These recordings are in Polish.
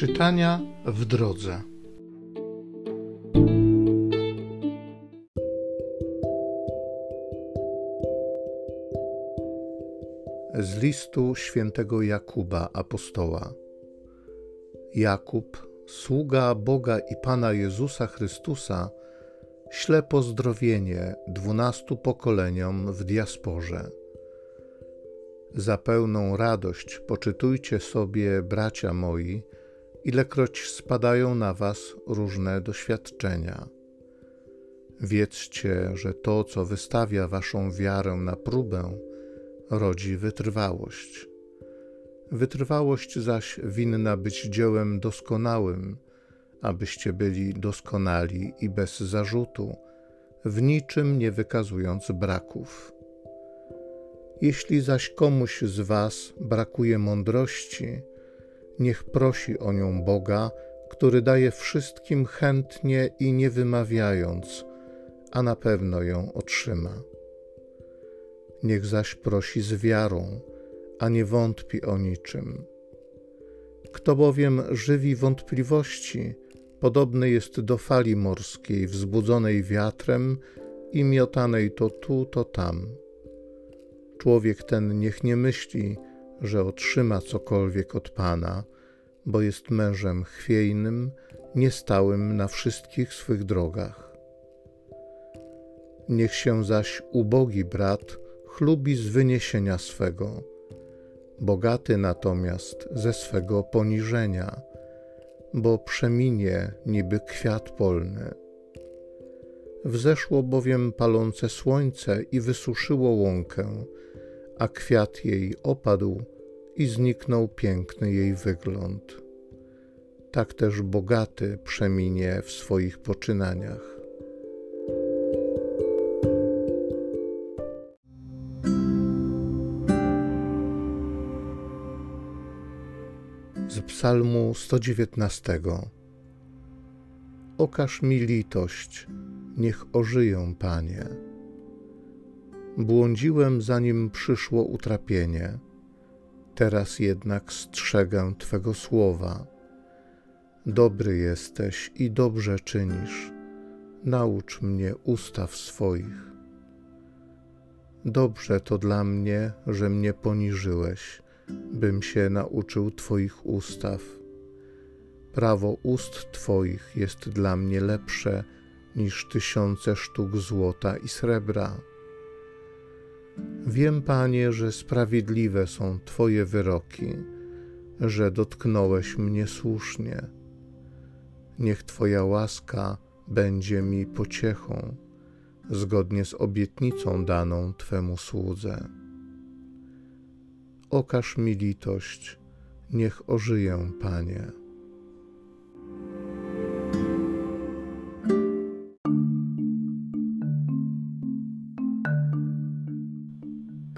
Czytania w drodze. Z listu świętego Jakuba apostoła. Jakub, sługa Boga i Pana Jezusa Chrystusa, śle pozdrowienie dwunastu pokoleniom w diasporze. Za pełną radość poczytujcie sobie, bracia moi, ilekroć spadają na was różne doświadczenia. Wiedzcie, że to, co wystawia waszą wiarę na próbę, rodzi wytrwałość. Wytrwałość zaś winna być dziełem doskonałym, abyście byli doskonali i bez zarzutu, w niczym nie wykazując braków. Jeśli zaś komuś z Was brakuje mądrości, niech prosi o nią Boga, który daje wszystkim chętnie i nie wymawiając, a na pewno ją otrzyma. Niech zaś prosi z wiarą, a nie wątpi o niczym. Kto bowiem żywi wątpliwości, podobny jest do fali morskiej wzbudzonej wiatrem i miotanej to tu, to tam. Człowiek ten niech nie myśli, że otrzyma cokolwiek od Pana, bo jest mężem chwiejnym, niestałym na wszystkich swych drogach. Niech się zaś ubogi brat chlubi z wyniesienia swego, bogaty natomiast ze swego poniżenia, bo przeminie niby kwiat polny. Wzeszło bowiem palące słońce i wysuszyło łąkę, a kwiat jej opadł i zniknął piękny jej wygląd. Tak też bogaty przeminie w swoich poczynaniach. Z Psalmu 119 Okaż mi litość, niech ożyję, Panie. Błądziłem, zanim przyszło utrapienie. Teraz jednak strzegę Twego słowa. Dobry jesteś i dobrze czynisz. Naucz mnie ustaw swoich. Dobrze to dla mnie, że mnie poniżyłeś, bym się nauczył Twoich ustaw. Prawo ust Twoich jest dla mnie lepsze niż tysiące sztuk złota i srebra. Wiem, Panie, że sprawiedliwe są Twoje wyroki, że dotknąłeś mnie słusznie. Niech Twoja łaska będzie mi pociechą, zgodnie z obietnicą daną Twemu słudze. Okaż mi litość, niech ożyję, Panie.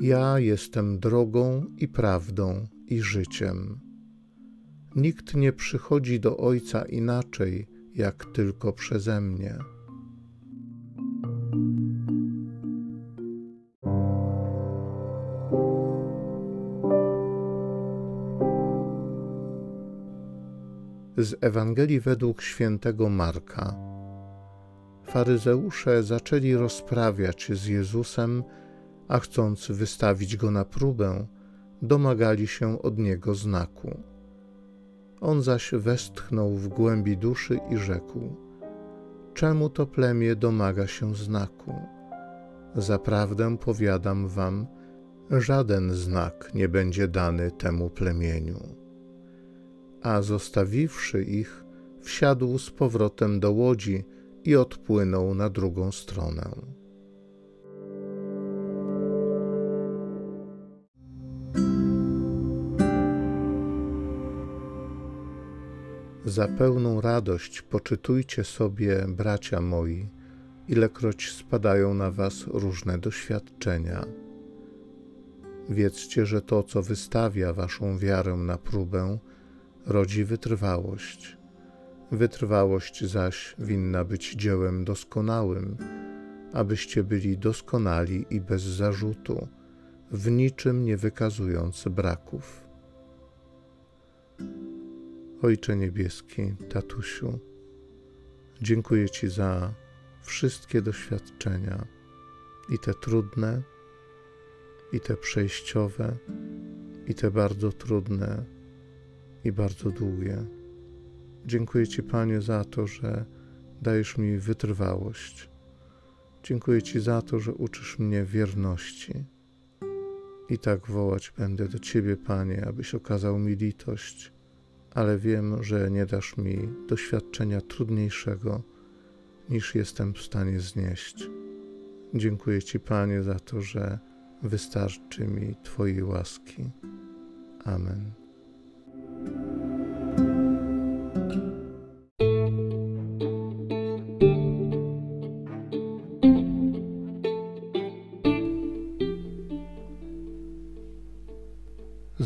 Ja jestem drogą i prawdą i życiem. Nikt nie przychodzi do Ojca inaczej, jak tylko przeze mnie. Z Ewangelii według świętego Marka. Faryzeusze zaczęli rozprawiać z Jezusem a chcąc wystawić go na próbę, domagali się od niego znaku. On zaś westchnął w głębi duszy i rzekł: Czemu to plemię domaga się znaku? Zaprawdę powiadam wam, żaden znak nie będzie dany temu plemieniu. A zostawiwszy ich, wsiadł z powrotem do łodzi i odpłynął na drugą stronę. Za pełną radość poczytujcie sobie, bracia moi, ilekroć spadają na was różne doświadczenia. Wiedzcie, że to, co wystawia waszą wiarę na próbę, rodzi wytrwałość. Wytrwałość zaś winna być dziełem doskonałym, abyście byli doskonali i bez zarzutu, w niczym nie wykazując braków. Ojcze Niebieski, Tatusiu, dziękuję Ci za wszystkie doświadczenia, i te trudne, i te przejściowe, i te bardzo trudne, i bardzo długie. Dziękuję Ci, Panie, za to, że dajesz mi wytrwałość. Dziękuję Ci za to, że uczysz mnie wierności. I tak wołać będę do Ciebie, Panie, abyś okazał mi litość, ale wiem, że nie dasz mi doświadczenia trudniejszego, niż jestem w stanie znieść. Dziękuję Ci, Panie, za to, że wystarczy mi Twojej łaski. Amen.